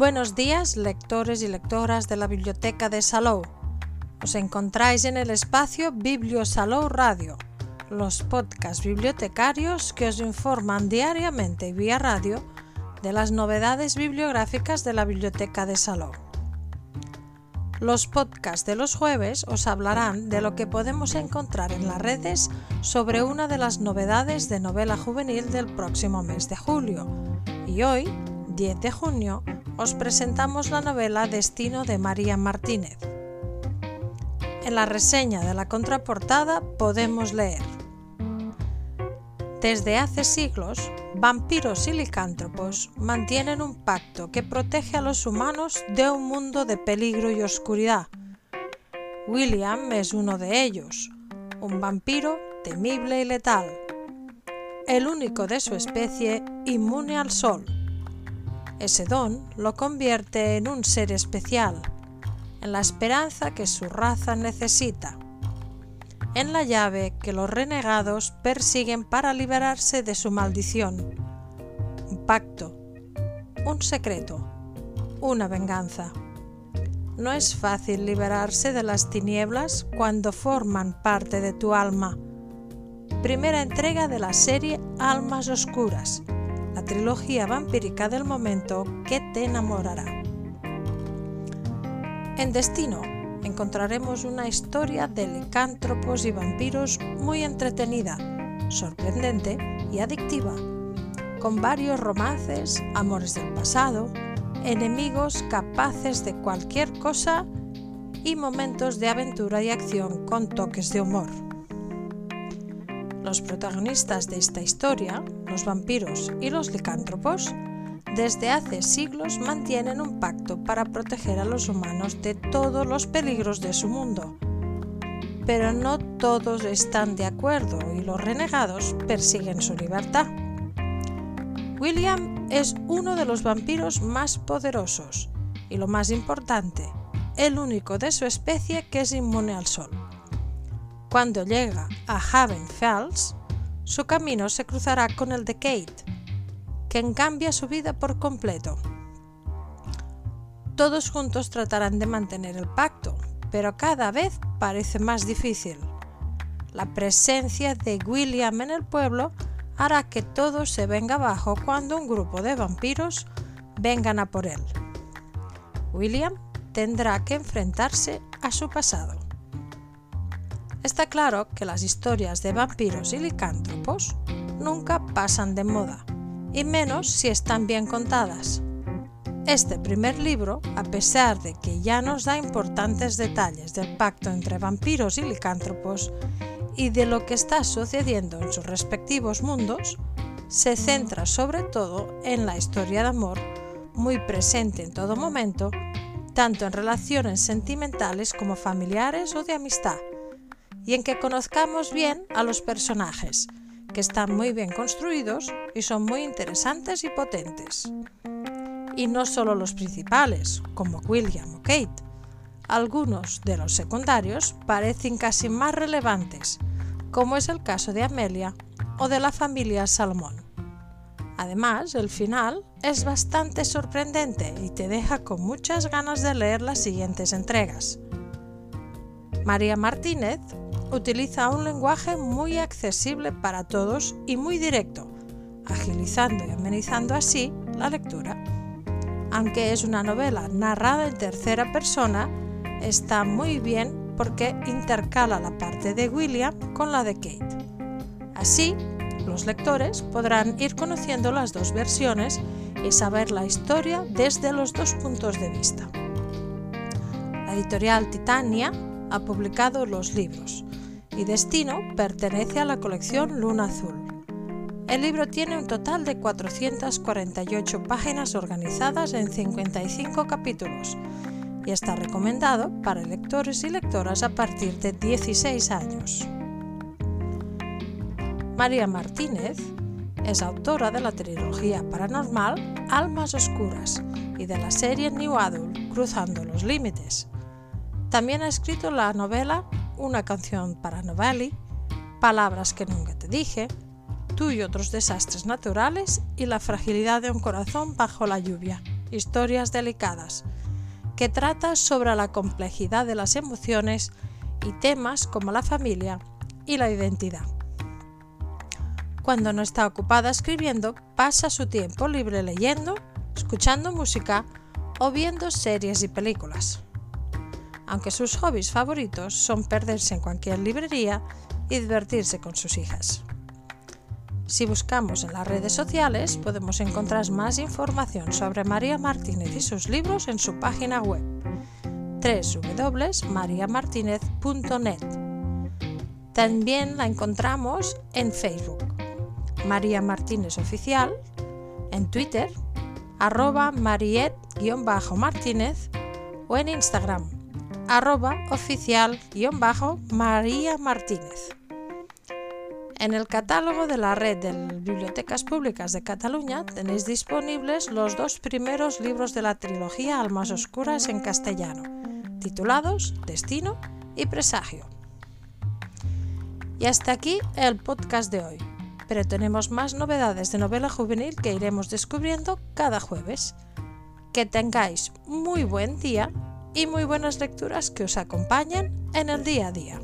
Buenos días, lectores y lectoras de la Biblioteca de Salou. Os encontráis en el espacio Biblio Salou Radio, los podcasts bibliotecarios que os informan diariamente vía radio de las novedades bibliográficas de la Biblioteca de Salou. Los podcasts de los jueves os hablarán de lo que podemos encontrar en las redes sobre una de las novedades de novela juvenil del próximo mes de julio. Y hoy, 10 de junio, os presentamos la novela Destino de María Martínez. En la reseña de la contraportada podemos leer Desde hace siglos, vampiros y licántropos mantienen un pacto que protege a los humanos de un mundo de peligro y oscuridad. William es uno de ellos, un vampiro temible y letal, el único de su especie inmune al sol ese don lo convierte en un ser especial, en la esperanza que su raza necesita, en la llave que los renegados persiguen para liberarse de su maldición. Un pacto, un secreto, una venganza. No es fácil liberarse de las tinieblas cuando forman parte de tu alma. Primera entrega de la serie Almas Oscuras la trilogía vampírica del momento que te enamorará. En Destino encontraremos una historia de licántropos y vampiros muy entretenida, sorprendente y adictiva, con varios romances, amores del pasado, enemigos capaces de cualquier cosa y momentos de aventura y acción con toques de humor. Los protagonistas de esta historia, los vampiros y los licántropos, desde hace siglos mantienen un pacto para proteger a los humanos de todos los peligros de su mundo. Pero no todos están de acuerdo y los renegados persiguen su libertad. William es uno de los vampiros más poderosos y lo más importante, el único de su especie que es inmune al sol. Cuando llega a Haven Falls, su camino se cruzará con el de Kate, quien cambia su vida por completo. Todos juntos tratarán de mantener el pacto, pero cada vez parece más difícil. La presencia de William en el pueblo hará que todo se venga abajo cuando un grupo de vampiros vengan a por él. William tendrá que enfrentarse a su pasado. Está claro que las historias de vampiros y licántropos nunca pasan de moda, y menos si están bien contadas. Este primer libro, a pesar de que ya nos da importantes detalles del pacto entre vampiros y licántropos y de lo que está sucediendo en sus respectivos mundos, se centra sobre todo en la historia de amor, muy presente en todo momento, tanto en relaciones sentimentales como familiares o de amistad, y en que conozcamos bien a los personajes, que están muy bien construidos y son muy interesantes y potentes. Y no solo los principales, como William o Kate. Algunos de los secundarios parecen casi más relevantes, como es el caso de Amelia o de la familia Salomón. Además, el final es bastante sorprendente y te deja con muchas ganas de leer las siguientes entregas. María Martínez utiliza un lenguaje muy accesible para todos y muy directo, agilizando y amenizando así la lectura. Aunque es una novela narrada en tercera persona, está muy bien porque intercala la parte de William con la de Kate. Así, los lectores podrán ir conociendo las dos versiones y saber la historia desde los dos puntos de vista. La editorial Titania ha publicado los libros y Destino pertenece a la colección Luna Azul. El libro tiene un total de 448 páginas organizadas en 55 capítulos y está recomendado para lectores y lectoras a partir de 16 años. María Martínez es autora de la trilogía paranormal Almas Oscuras y de la serie New Adult Cruzando los Límites. También ha escrito la novela una canción para Novelli, Palabras que nunca te dije, Tú y otros desastres naturales y la fragilidad de un corazón bajo la lluvia. Historias delicadas, que trata sobre la complejidad de las emociones y temas como la familia y la identidad. Cuando no está ocupada escribiendo, pasa su tiempo libre leyendo, escuchando música o viendo series y películas. Aunque sus hobbies favoritos son perderse en cualquier librería y divertirse con sus hijas. Si buscamos en las redes sociales podemos encontrar más información sobre María Martínez y sus libros en su página web www.mariamartinez.net. También la encontramos en Facebook, María Martínez Oficial, en Twitter, arroba mariet-martínez o en Instagram, arroba oficial-maría Martínez. En el catálogo de la Red de Bibliotecas Públicas de Cataluña tenéis disponibles los dos primeros libros de la trilogía Almas Oscuras en castellano, titulados Destino y Presagio. Y hasta aquí el podcast de hoy, pero tenemos más novedades de novela juvenil que iremos descubriendo cada jueves. Que tengáis muy buen día y muy buenas lecturas que os acompañen en el día a día.